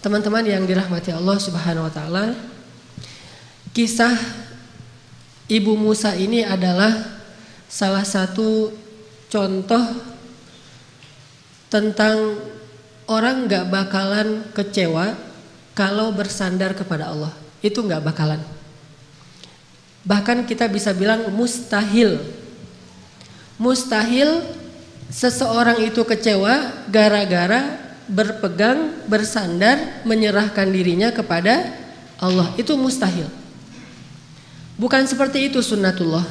Teman-teman yang dirahmati Allah Subhanahu wa taala, kisah Ibu Musa ini adalah salah satu contoh tentang orang nggak bakalan kecewa kalau bersandar kepada Allah. Itu nggak bakalan. Bahkan kita bisa bilang mustahil. Mustahil seseorang itu kecewa gara-gara berpegang, bersandar, menyerahkan dirinya kepada Allah. Itu mustahil. Bukan seperti itu sunnatullah.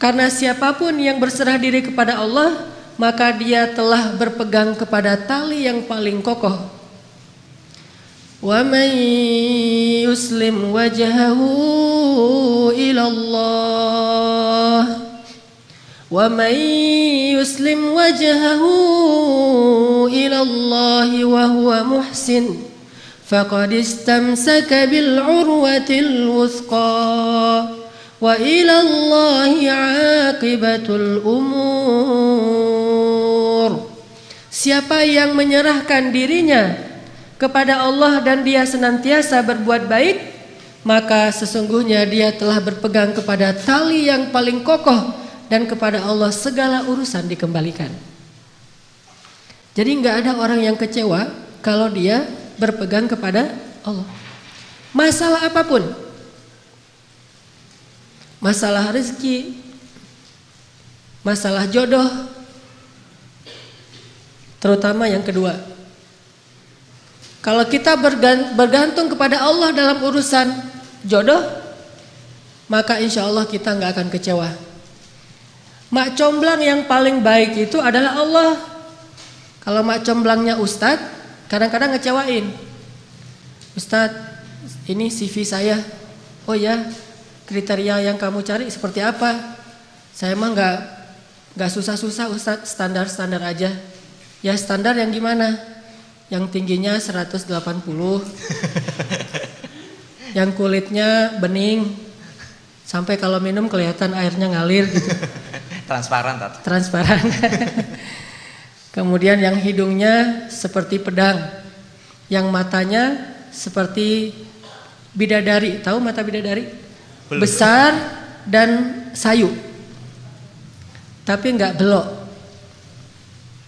Karena siapa pun yang berserah diri kepada Allah, maka dia telah berpegang kepada tali yang paling kokoh. Wa man yuslim wajhahu ila Allah. يسلم وجهه إلى الله وهو محسن فقد استمسك بالعروة الوثقى وإلى الله عاقبة الأمور Siapa yang menyerahkan dirinya kepada Allah dan dia senantiasa berbuat baik maka sesungguhnya dia telah berpegang kepada tali yang paling kokoh dan kepada Allah segala urusan dikembalikan. Jadi nggak ada orang yang kecewa kalau dia berpegang kepada Allah. Masalah apa pun, masalah rezeki, masalah jodoh, terutama yang kedua. Kalau kita bergantung kepada Allah dalam urusan jodoh, maka insya Allah kita nggak akan kecewa. Mak comblang yang paling baik itu adalah Allah. Kalau mak comblangnya ustadz, kadang-kadang ngecewain. Ustadz, ini CV saya. Oh ya, kriteria yang kamu cari seperti apa? Saya mah nggak nggak susah-susah ustadz, standar-standar aja. Ya standar yang gimana? Yang tingginya 180. yang kulitnya bening. Sampai kalau minum kelihatan airnya ngalir gitu. Transparan tat. Transparan. Kemudian yang hidungnya seperti pedang. Yang matanya seperti bidadari. Tahu mata bidadari? Belum. Besar dan sayu. Tapi enggak belok.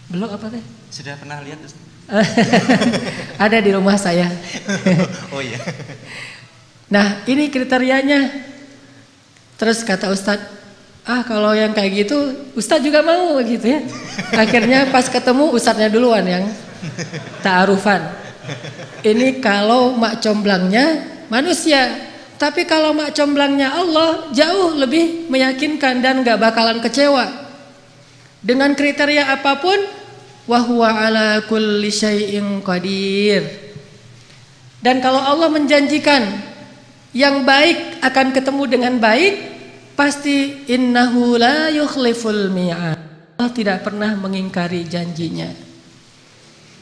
Belok apa teh? Sudah pernah lihat Ada di rumah saya. oh iya. Nah, ini kriterianya. Terus kata Ustadz, ah kalau yang kayak gitu Ustadz juga mau gitu ya. Akhirnya pas ketemu Ustadznya duluan yang ta'arufan. Ini kalau mak comblangnya manusia. Tapi kalau mak comblangnya Allah jauh lebih meyakinkan dan gak bakalan kecewa. Dengan kriteria apa pun wahwa ala kulli syai'in qadir. Dan kalau Allah menjanjikan yang baik akan ketemu dengan baik, Pasti innahu la yukhliful mi'ad. Allah tidak pernah mengingkari janjinya.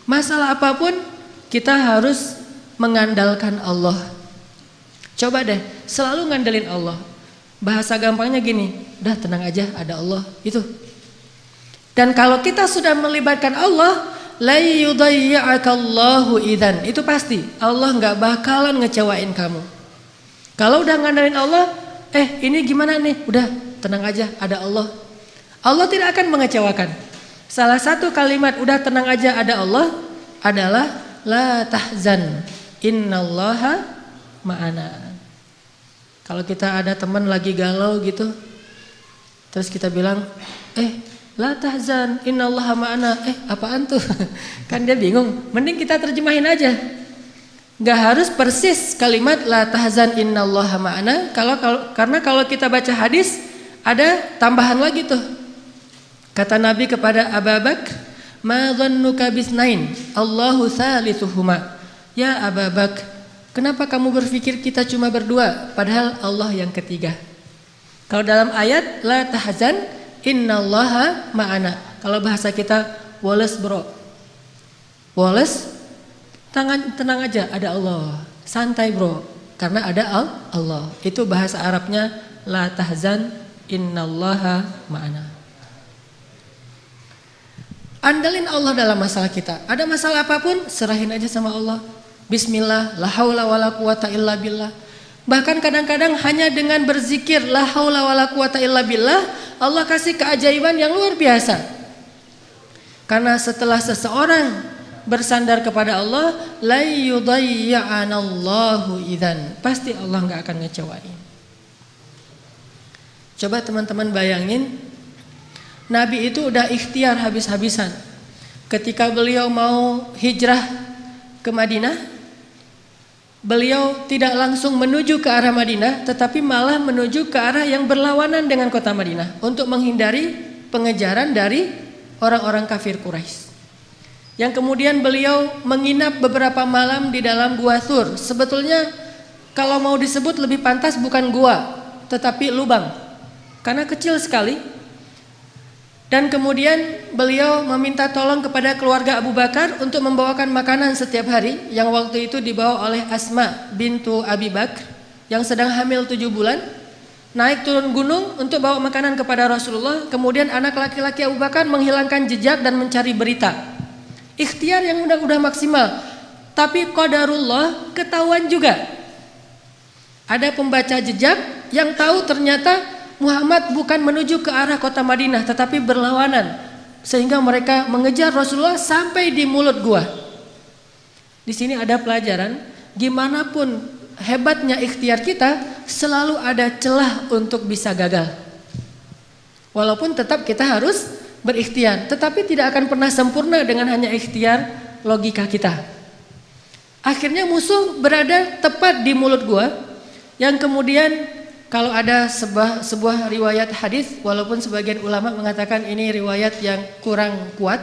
Masalah apa pun kita harus mengandalkan Allah. Coba deh, selalu ngandelin Allah. Bahasa gampangnya gini, udah tenang aja ada Allah, itu. Dan kalau kita sudah melibatkan Allah, la yudayya'akallahu idan. Itu pasti Allah nggak bakalan ngecewain kamu. Kalau udah ngandelin Allah, Eh ini gimana nih? Udah tenang aja ada Allah. Allah tidak akan mengecewakan. Salah satu kalimat udah tenang aja ada Allah adalah la tahzan innallaha ma'ana. Kalau kita ada teman lagi galau gitu terus kita bilang, "Eh, la tahzan innallaha ma'ana." Eh, apaan tuh? kan dia bingung. Mending kita terjemahin aja. Gak harus persis kalimat la tahzan innallaha ma'ana kalau, kalau karena kalau kita baca hadis ada tambahan lagi tuh. Kata Nabi kepada Abu Bakar, "Ma dhannuka bisnain? Allahu thalithuhuma." Ya Abu Bakar, kenapa kamu berpikir kita cuma berdua padahal Allah yang ketiga? Kalau dalam ayat la tahzan innallaha ma'ana. Kalau bahasa kita Wallace bro. Wallace Tangan tenang aja, ada Allah. Santai bro, karena ada Allah. Itu bahasa Arabnya la tahzan innallaha ma'ana. Andalin Allah dalam masalah kita. Ada masalah apa pun, serahin aja sama Allah. Bismillah, la haula wala quwata illa billah. Bahkan kadang-kadang hanya dengan berzikir la haula wala quwata illa billah, Allah kasih keajaiban yang luar biasa. Karena setelah seseorang bersandar kepada Allah, la yudayya'anallahu idzan. Pasti Allah nggak akan ngecewain. Coba teman-teman bayangin Nabi itu udah ikhtiar habis-habisan. Ketika beliau mau hijrah ke Madinah, beliau tidak langsung menuju ke arah Madinah, tetapi malah menuju ke arah yang berlawanan dengan kota Madinah untuk menghindari pengejaran dari orang-orang kafir Quraisy. Yang kemudian beliau menginap beberapa malam di dalam gua Thur. Sebetulnya kalau mau disebut lebih pantas bukan gua, tetapi lubang. Karena kecil sekali, dan kemudian beliau meminta tolong kepada keluarga Abu Bakar untuk membawakan makanan setiap hari yang waktu itu dibawa oleh Asma bintu Abi Bakar yang sedang hamil tujuh bulan. Naik turun gunung untuk bawa makanan kepada Rasulullah. Kemudian anak laki-laki Abu Bakar menghilangkan jejak dan mencari berita. Ikhtiar yang udah-udah maksimal. Tapi qadarullah ketahuan juga. Ada pembaca jejak yang tahu ternyata Muhammad bukan menuju ke arah kota Madinah tetapi berlawanan sehingga mereka mengejar Rasulullah sampai di mulut gua. Di sini ada pelajaran gimana pun hebatnya ikhtiar kita selalu ada celah untuk bisa gagal. Walaupun tetap kita harus berikhtiar, tetapi tidak akan pernah sempurna dengan hanya ikhtiar logika kita. Akhirnya musuh berada tepat di mulut gua yang kemudian kalau ada sebuah, sebuah riwayat hadis, walaupun sebagian ulama mengatakan ini riwayat yang kurang kuat,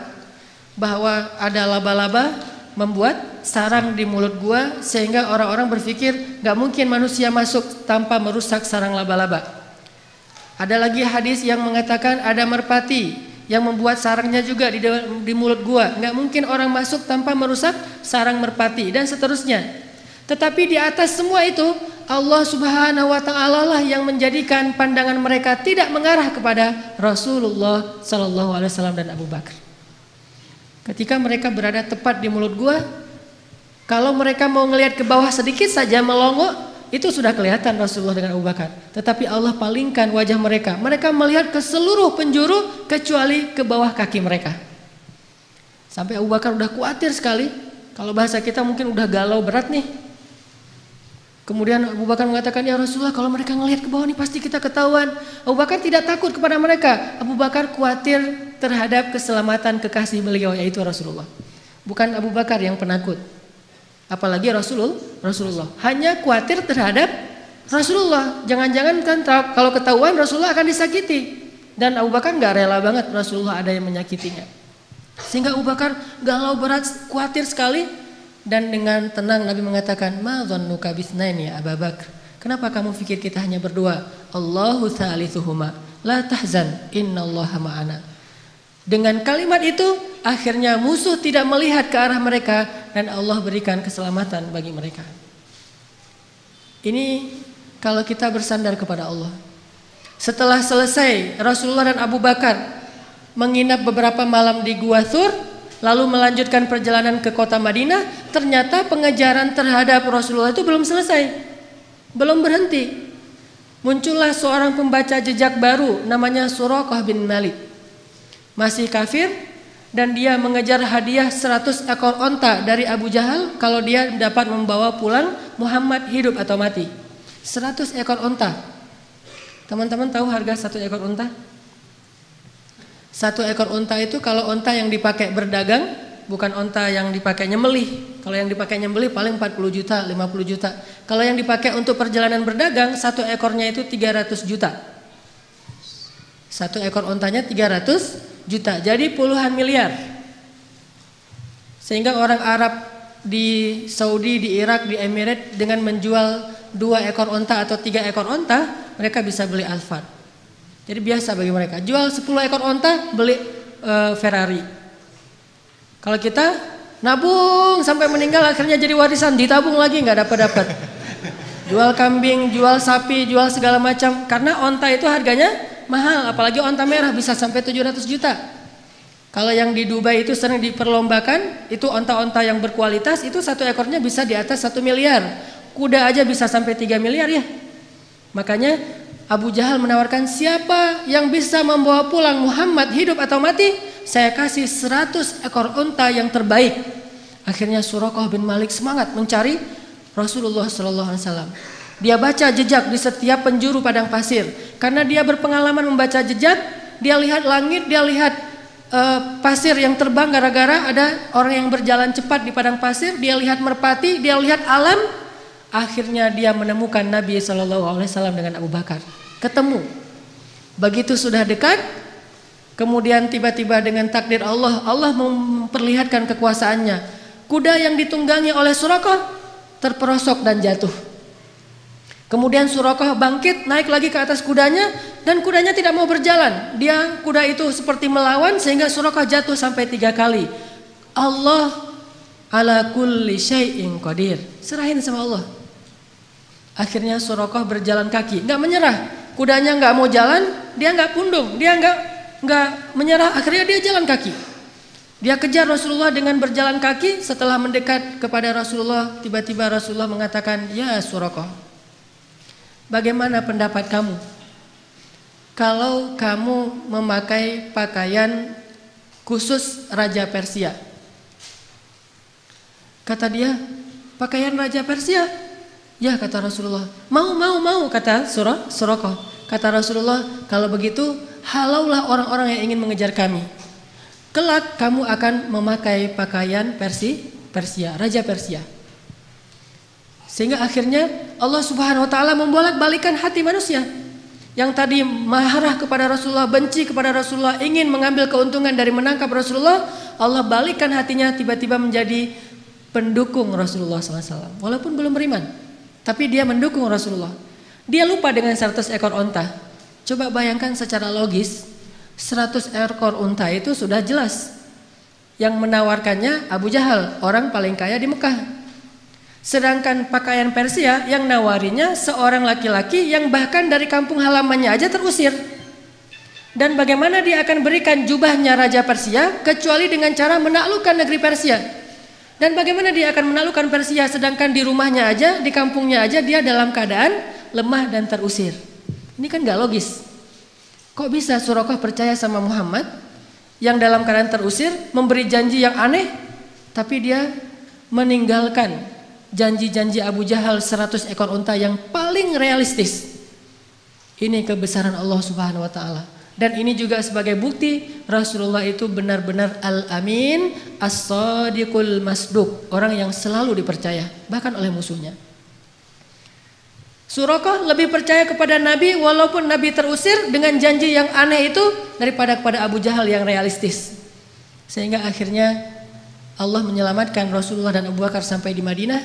bahwa ada laba-laba membuat sarang di mulut gua sehingga orang-orang berpikir gak mungkin manusia masuk tanpa merusak sarang laba-laba. Ada lagi hadis yang mengatakan ada merpati yang membuat sarangnya juga di, di mulut gua. Gak mungkin orang masuk tanpa merusak sarang merpati dan seterusnya. Tetapi di atas semua itu Allah Subhanahu wa taala lah yang menjadikan pandangan mereka tidak mengarah kepada Rasulullah sallallahu alaihi wasallam dan Abu Bakar. Ketika mereka berada tepat di mulut gua, kalau mereka mau ngelihat ke bawah sedikit saja melongo, itu sudah kelihatan Rasulullah dengan Abu Bakar. Tetapi Allah palingkan wajah mereka. Mereka melihat ke seluruh penjuru kecuali ke bawah kaki mereka. Sampai Abu Bakar udah khawatir sekali. Kalau bahasa kita mungkin udah galau berat nih. Kemudian Abu Bakar mengatakan, ya Rasulullah kalau mereka ngelihat ke bawah ini pasti kita ketahuan. Abu Bakar tidak takut kepada mereka. Abu Bakar khawatir terhadap keselamatan kekasih beliau yaitu Rasulullah. Bukan Abu Bakar yang penakut. Apalagi Rasulullah, Rasulullah. Hanya khawatir terhadap Rasulullah. Jangan-jangan kan kalau ketahuan Rasulullah akan disakiti. Dan Abu Bakar nggak rela banget Rasulullah ada yang menyakitinya. Sehingga Abu Bakar galau berat, khawatir sekali dan dengan tenang Nabi mengatakan, "Ma dhannuka ya Abu Bakar?" Kenapa kamu pikir kita hanya berdua? Allahu thalithuhuma. La tahzan, innallaha ma'ana. Dengan kalimat itu, akhirnya musuh tidak melihat ke arah mereka dan Allah berikan keselamatan bagi mereka. Ini kalau kita bersandar kepada Allah. Setelah selesai Rasulullah dan Abu Bakar menginap beberapa malam di Gua Thur, lalu melanjutkan perjalanan ke kota Madinah, ternyata pengejaran terhadap Rasulullah itu belum selesai. Belum berhenti. Muncullah seorang pembaca jejak baru namanya Suraqah bin Malik. Masih kafir dan dia mengejar hadiah 100 ekor onta dari Abu Jahal kalau dia dapat membawa pulang Muhammad hidup atau mati. 100 ekor onta. Teman-teman tahu harga satu ekor onta? Satu ekor unta itu kalau unta yang dipakai berdagang, bukan unta yang dipakai nyembelih. Kalau yang dipakai nyembelih paling 40 juta, 50 juta. Kalau yang dipakai untuk perjalanan berdagang, satu ekornya itu 300 juta. Satu ekor untanya 300 juta, jadi puluhan miliar. Sehingga orang Arab di Saudi, di Irak, di Emirat dengan menjual dua ekor unta atau tiga ekor unta, mereka bisa beli Alphard. Jadi biasa bagi mereka. Jual 10 ekor onta, beli uh, Ferrari. Kalau kita nabung sampai meninggal akhirnya jadi warisan, ditabung lagi nggak dapat dapat. Jual kambing, jual sapi, jual segala macam. Karena onta itu harganya mahal, apalagi onta merah bisa sampai 700 juta. Kalau yang di Dubai itu sering diperlombakan, itu onta-onta yang berkualitas, itu satu ekornya bisa di atas satu miliar. Kuda aja bisa sampai tiga miliar ya. Makanya Abu Jahal menawarkan siapa yang bisa membawa pulang Muhammad hidup atau mati, saya kasih 100 ekor unta yang terbaik. Akhirnya Surakoh bin Malik semangat mencari Rasulullah Shallallahu Alaihi Wasallam. Dia baca jejak di setiap penjuru padang pasir. Karena dia berpengalaman membaca jejak, dia lihat langit, dia lihat uh, pasir yang terbang gara-gara ada orang yang berjalan cepat di padang pasir. Dia lihat merpati, dia lihat alam. Akhirnya dia menemukan Nabi Shallallahu Alaihi Wasallam dengan Abu Bakar. Ketemu. Begitu sudah dekat, kemudian tiba-tiba dengan takdir Allah, Allah memperlihatkan kekuasaannya. Kuda yang ditunggangi oleh Surakoh terperosok dan jatuh. Kemudian Surakoh bangkit, naik lagi ke atas kudanya dan kudanya tidak mau berjalan. Dia kuda itu seperti melawan sehingga Surakoh jatuh sampai tiga kali. Allah ala kulli syai'in qadir. Serahin sama Allah. Akhirnya Surakoh berjalan kaki, nggak menyerah. Kudanya nggak mau jalan, dia nggak pundung, dia nggak nggak menyerah. Akhirnya dia jalan kaki. Dia kejar Rasulullah dengan berjalan kaki. Setelah mendekat kepada Rasulullah, tiba-tiba Rasulullah mengatakan, Ya Surakoh, Bagaimana pendapat kamu? Kalau kamu memakai pakaian khusus Raja Persia. Kata dia, pakaian Raja Persia? Ya kata Rasulullah. Mau, mau, mau kata surah Surakoh. Kata Rasulullah, kalau begitu halaulah orang-orang yang ingin mengejar kami. Kelak kamu akan memakai pakaian Persi, Persia, Raja Persia. Sehingga akhirnya Allah Subhanahu wa taala membolak-balikan hati manusia. Yang tadi marah kepada Rasulullah, benci kepada Rasulullah, ingin mengambil keuntungan dari menangkap Rasulullah, Allah balikkan hatinya tiba-tiba menjadi pendukung Rasulullah SAW. Walaupun belum beriman, tapi dia mendukung Rasulullah. Dia lupa dengan 100 ekor onta. Coba bayangkan secara logis, 100 ekor unta itu sudah jelas. Yang menawarkannya Abu Jahal, orang paling kaya di Mekah. Sedangkan pakaian Persia yang nawarinya seorang laki-laki yang bahkan dari kampung halamannya aja terusir. Dan bagaimana dia akan berikan jubahnya Raja Persia kecuali dengan cara menaklukkan negeri Persia. Dan bagaimana dia akan menaklukkan Persia sedangkan di rumahnya aja, di kampungnya aja dia dalam keadaan lemah dan terusir. Ini kan gak logis. Kok bisa Surakoh percaya sama Muhammad yang dalam keadaan terusir memberi janji yang aneh tapi dia meninggalkan janji-janji Abu Jahal 100 ekor unta yang paling realistis. Ini kebesaran Allah Subhanahu wa taala. Dan ini juga sebagai bukti Rasulullah itu benar-benar al-amin, as-sadiqul masduq, orang yang selalu dipercaya bahkan oleh musuhnya. Surakoh lebih percaya kepada Nabi walaupun Nabi terusir dengan janji yang aneh itu daripada kepada Abu Jahal yang realistis. Sehingga akhirnya Allah menyelamatkan Rasulullah dan Abu Bakar sampai di Madinah.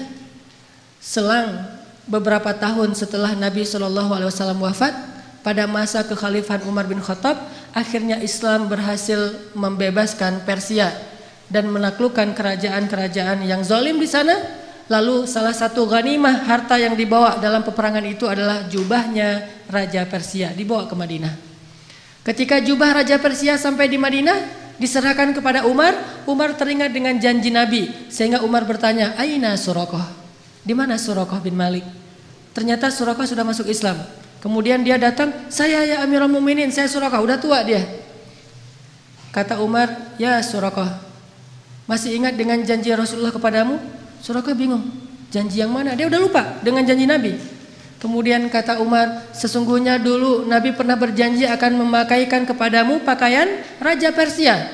Selang beberapa tahun setelah Nabi Shallallahu Alaihi Wasallam wafat, pada masa kekhalifahan Umar bin Khattab, akhirnya Islam berhasil membebaskan Persia dan menaklukkan kerajaan-kerajaan yang zalim di sana. Lalu salah satu ghanimah harta yang dibawa dalam peperangan itu adalah jubahnya Raja Persia dibawa ke Madinah. Ketika jubah Raja Persia sampai di Madinah, diserahkan kepada Umar, Umar teringat dengan janji Nabi sehingga Umar bertanya, "Aina Surakoh?" Di mana Surakoh bin Malik? Ternyata Surakoh sudah masuk Islam. Kemudian dia datang, "Saya ya Amirul Muminin, saya Surakoh, udah tua dia." Kata Umar, "Ya Surakoh, masih ingat dengan janji Rasulullah kepadamu?" Surakoh bingung, janji yang mana? Dia udah lupa dengan janji Nabi. Kemudian kata Umar, sesungguhnya dulu Nabi pernah berjanji akan memakaikan kepadamu pakaian Raja Persia.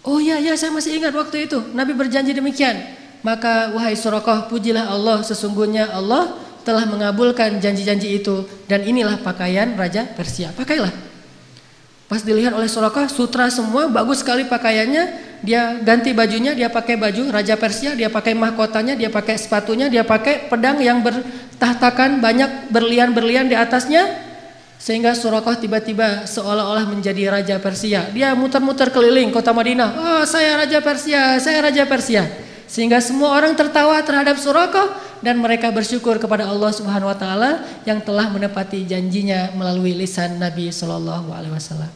Oh iya, ya saya masih ingat waktu itu. Nabi berjanji demikian. Maka wahai Surakoh, pujilah Allah, sesungguhnya Allah telah mengabulkan janji-janji itu. Dan inilah pakaian Raja Persia. Pakailah. Pas dilihat oleh Suraka, sutra semua, bagus sekali pakaiannya. Dia ganti bajunya, dia pakai baju Raja Persia, dia pakai mahkotanya, dia pakai sepatunya, dia pakai pedang yang bertahtakan banyak berlian-berlian di atasnya. Sehingga Surakoh tiba-tiba seolah-olah menjadi Raja Persia. Dia muter-muter keliling kota Madinah. Oh saya Raja Persia, saya Raja Persia. Sehingga semua orang tertawa terhadap Surakoh dan mereka bersyukur kepada Allah Subhanahu wa taala yang telah menepati janjinya melalui lisan Nabi sallallahu alaihi wasallam.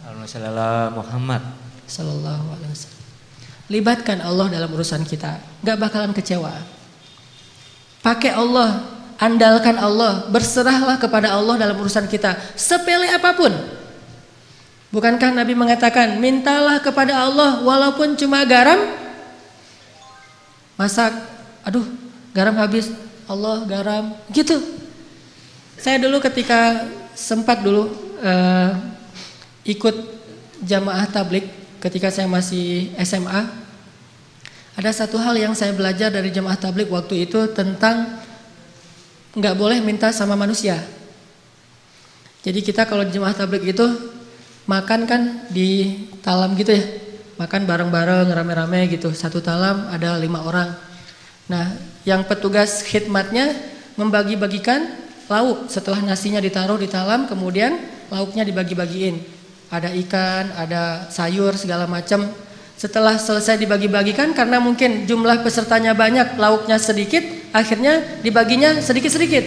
Muhammad. Sallallahu Alaihi Wasallam. Libatkan Allah dalam urusan kita, nggak bakalan kecewa. Pakai Allah, andalkan Allah, berserahlah kepada Allah dalam urusan kita, sepele apa pun. Bukankah Nabi mengatakan, mintalah kepada Allah walaupun cuma garam, masak, aduh garam habis, Allah garam, gitu. Saya dulu ketika sempat dulu uh, ikut jamaah tablik ketika saya masih SMA, ada satu hal yang saya belajar dari jamaah tablik waktu itu tentang nggak boleh minta sama manusia. Jadi kita kalau jemaah tablik itu makan kan di talam gitu ya, makan bareng-bareng rame-rame gitu. Satu talam ada lima orang. Nah, yang petugas khidmatnya membagi-bagikan lauk setelah nasinya ditaruh di talam, kemudian lauknya dibagi-bagiin. Ada ikan, ada sayur segala macam. Setelah selesai dibagi-bagikan karena mungkin jumlah pesertanya banyak, lauknya sedikit, akhirnya dibaginya sedikit-sedikit.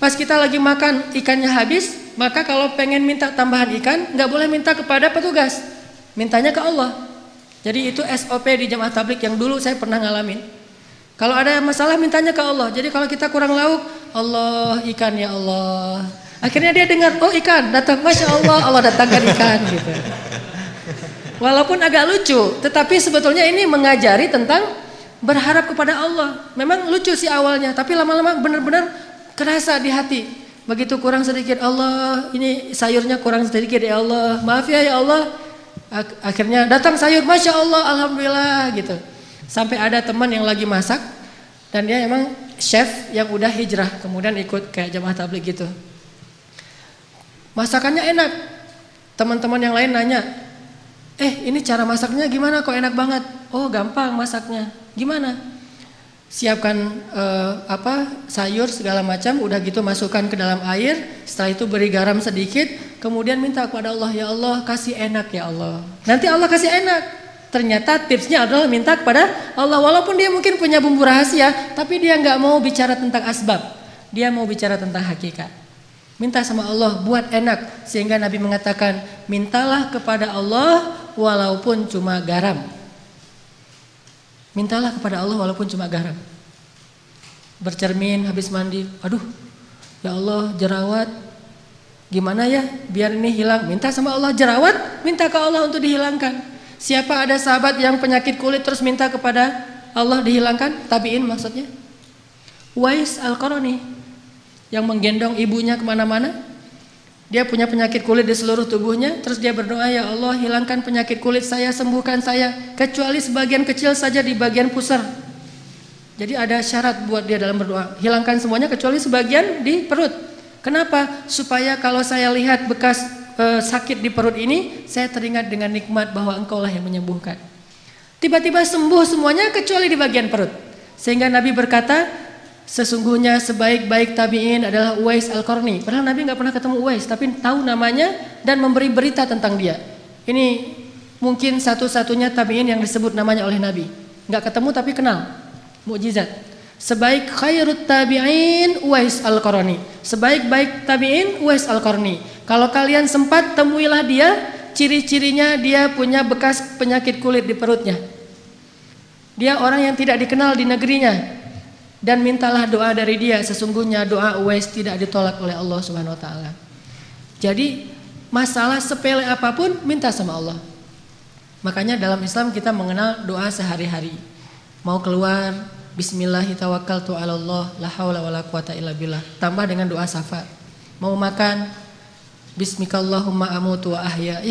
Pas kita lagi makan ikannya habis, maka kalau pengen minta tambahan ikan, nggak boleh minta kepada petugas, mintanya ke Allah. Jadi itu SOP di jemaah tablik yang dulu saya pernah ngalamin. Kalau ada masalah mintanya ke Allah. Jadi kalau kita kurang lauk, Allah ikan ya Allah. Akhirnya dia dengar, oh ikan datang, masya Allah, Allah datangkan ikan gitu. Walaupun agak lucu, tetapi sebetulnya ini mengajari tentang berharap kepada Allah. Memang lucu sih awalnya, tapi lama-lama benar-benar kerasa di hati. Begitu kurang sedikit Allah, ini sayurnya kurang sedikit ya Allah. Maaf ya ya Allah. Akhirnya datang sayur, masya Allah, alhamdulillah gitu. Sampai ada teman yang lagi masak dan dia emang chef yang udah hijrah, kemudian ikut kayak jamaah tablik gitu. Masakannya enak. Teman-teman yang lain nanya, Eh ini cara masaknya gimana kok enak banget? Oh gampang masaknya. Gimana? Siapkan uh, apa sayur segala macam, udah gitu masukkan ke dalam air. Setelah itu beri garam sedikit, kemudian minta kepada Allah ya Allah kasih enak ya Allah. Nanti Allah kasih enak. Ternyata tipsnya adalah minta kepada Allah walaupun dia mungkin punya bumbu rahasia, tapi dia nggak mau bicara tentang asbab. Dia mau bicara tentang hakikat. Minta sama Allah buat enak sehingga Nabi mengatakan mintalah kepada Allah walaupun cuma garam. Mintalah kepada Allah walaupun cuma garam. Bercermin habis mandi, aduh ya Allah jerawat gimana ya biar ini hilang. Minta sama Allah jerawat, minta ke Allah untuk dihilangkan. Siapa ada sahabat yang penyakit kulit terus minta kepada Allah dihilangkan? Tabiin maksudnya. Wais al-Qarani yang menggendong ibunya ke mana-mana dia punya penyakit kulit di seluruh tubuhnya, terus dia berdoa, "Ya Allah, hilangkan penyakit kulit saya, sembuhkan saya, kecuali sebagian kecil saja di bagian pusar." Jadi ada syarat buat dia dalam berdoa, hilangkan semuanya kecuali sebagian di perut. Kenapa? Supaya kalau saya lihat bekas e, sakit di perut ini, saya teringat dengan nikmat bahwa Engkau lah yang menyembuhkan. Tiba-tiba sembuh semuanya kecuali di bagian perut. Sehingga Nabi berkata, Sesungguhnya sebaik-baik tabi'in adalah Uwais Al-Qarni. Padahal Nabi nggak pernah ketemu Uwais, tapi tahu namanya dan memberi berita tentang dia. Ini mungkin satu-satunya tabi'in yang disebut namanya oleh Nabi. Nggak ketemu tapi kenal. Mukjizat. Sebaik khairut tabi'in Uwais Al-Qarni. Sebaik-baik tabi'in Uwais Al-Qarni. Kalau kalian sempat temuilah dia, ciri-cirinya dia punya bekas penyakit kulit di perutnya. Dia orang yang tidak dikenal di negerinya, dan mintalah doa dari dia sesungguhnya doa Uwais tidak ditolak oleh Allah Subhanahu wa taala. Jadi masalah sepele apa pun minta sama Allah. Makanya dalam Islam kita mengenal doa sehari-hari. Mau keluar illa billah. Tambah dengan doa safar. Mau makan Bismikallahumma amutu wa. Ya,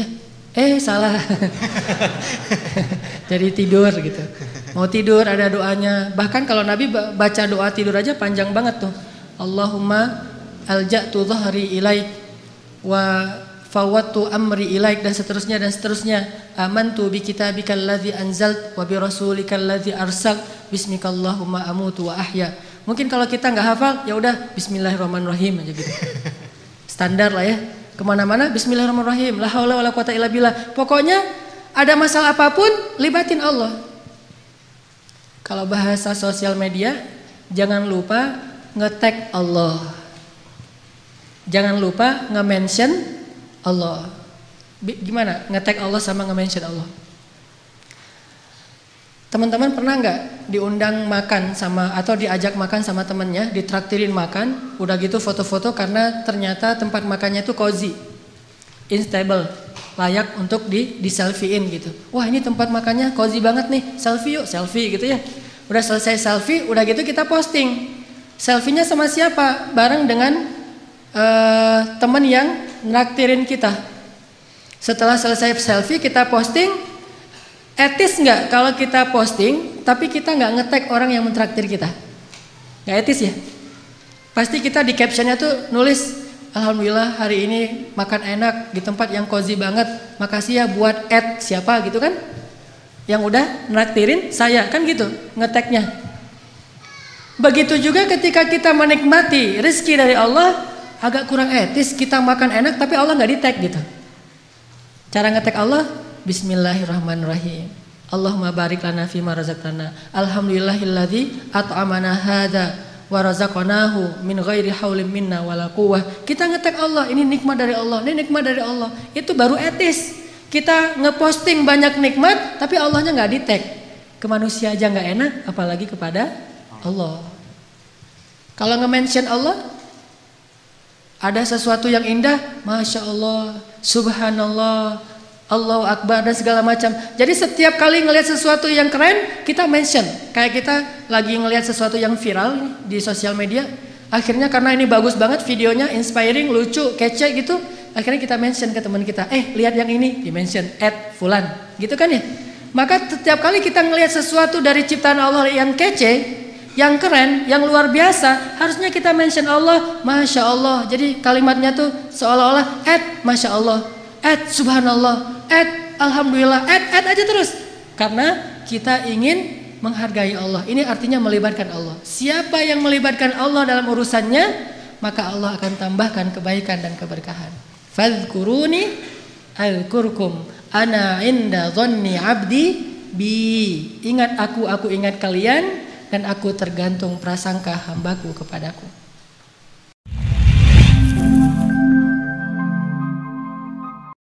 eh salah. Jadi tidur gitu. Mau tidur ada doanya. Bahkan kalau Nabi baca doa tidur aja panjang banget tuh. Allahumma alja'tu dhahri ilaik wa fawattu amri ilaik dan seterusnya dan seterusnya. Amantu bi kitabikal ladzi anzalt wa bi rasulikal ladzi arsal bismikallahumma amutu wa ahya. Mungkin kalau kita nggak hafal ya udah bismillahirrahmanirrahim aja gitu. Standar lah ya. Ke mana-mana bismillahirrahmanirrahim. La haula wala quwata illa billah. Pokoknya ada masalah apa pun libatin Allah. Kalau bahasa sosial media, jangan lupa nge-tag Allah. Jangan lupa nge-mention Allah. gimana ngetek Allah sama nge-mention Allah? Teman-teman pernah nggak diundang makan sama atau diajak makan sama temennya, ditraktirin makan, udah gitu foto-foto karena ternyata tempat makannya itu cozy, instable, layak untuk di di selfiein gitu. Wah ini tempat makannya cozy banget nih, selfie yuk, selfie gitu ya. Udah selesai selfie, udah gitu kita posting. Selfie-nya sama siapa? Bareng dengan uh, teman yang nraktirin kita. Setelah selesai selfie kita posting, Etis nggak kalau kita posting, tapi kita nggak ngetek orang yang mentraktir kita? Nggak etis ya? Pasti kita di captionnya tuh nulis, Alhamdulillah hari ini makan enak di tempat yang cozy banget. Makasih ya buat ad siapa gitu kan? Yang udah nraktirin saya kan gitu ngeteknya. Begitu juga ketika kita menikmati rezeki dari Allah, agak kurang etis kita makan enak tapi Allah nggak di tag gitu. Cara ngetek Allah Bismillahirrahmanirrahim. Allahumma barik lana fi ma razaqtana. Alhamdulillahilladzi at'amana hadza wa razaqnahu min ghairi haulin minna wala quwwah. Kita ngetek Allah, ini nikmat dari Allah, ini nikmat dari Allah. Itu baru etis. Kita ngeposting banyak nikmat tapi Allahnya nggak di-tag. Ke manusia aja nggak enak, apalagi kepada Allah. Kalau nge-mention Allah, ada sesuatu yang indah, Masya Allah, Subhanallah, Allahu Akbar dan segala macam. Jadi setiap kali ngelihat sesuatu yang keren, kita mention. Kayak kita lagi ngelihat sesuatu yang viral di sosial media, akhirnya karena ini bagus banget videonya, inspiring, lucu, kece gitu, akhirnya kita mention ke teman kita, eh lihat yang ini, di mention, add fulan, gitu kan ya. Maka setiap kali kita ngelihat sesuatu dari ciptaan Allah yang kece, yang keren, yang luar biasa, harusnya kita mention Allah, masya Allah. Jadi kalimatnya tuh seolah-olah add, masya Allah, add subhanallah, add alhamdulillah, add add aja terus. Karena kita ingin menghargai Allah. Ini artinya melibatkan Allah. Siapa yang melibatkan Allah dalam urusannya, maka Allah akan tambahkan kebaikan dan keberkahan. Fadhkuruni alkurkum ana inda dhanni abdi bi. Ingat aku, aku ingat kalian dan aku tergantung prasangka hambaku kepadaku.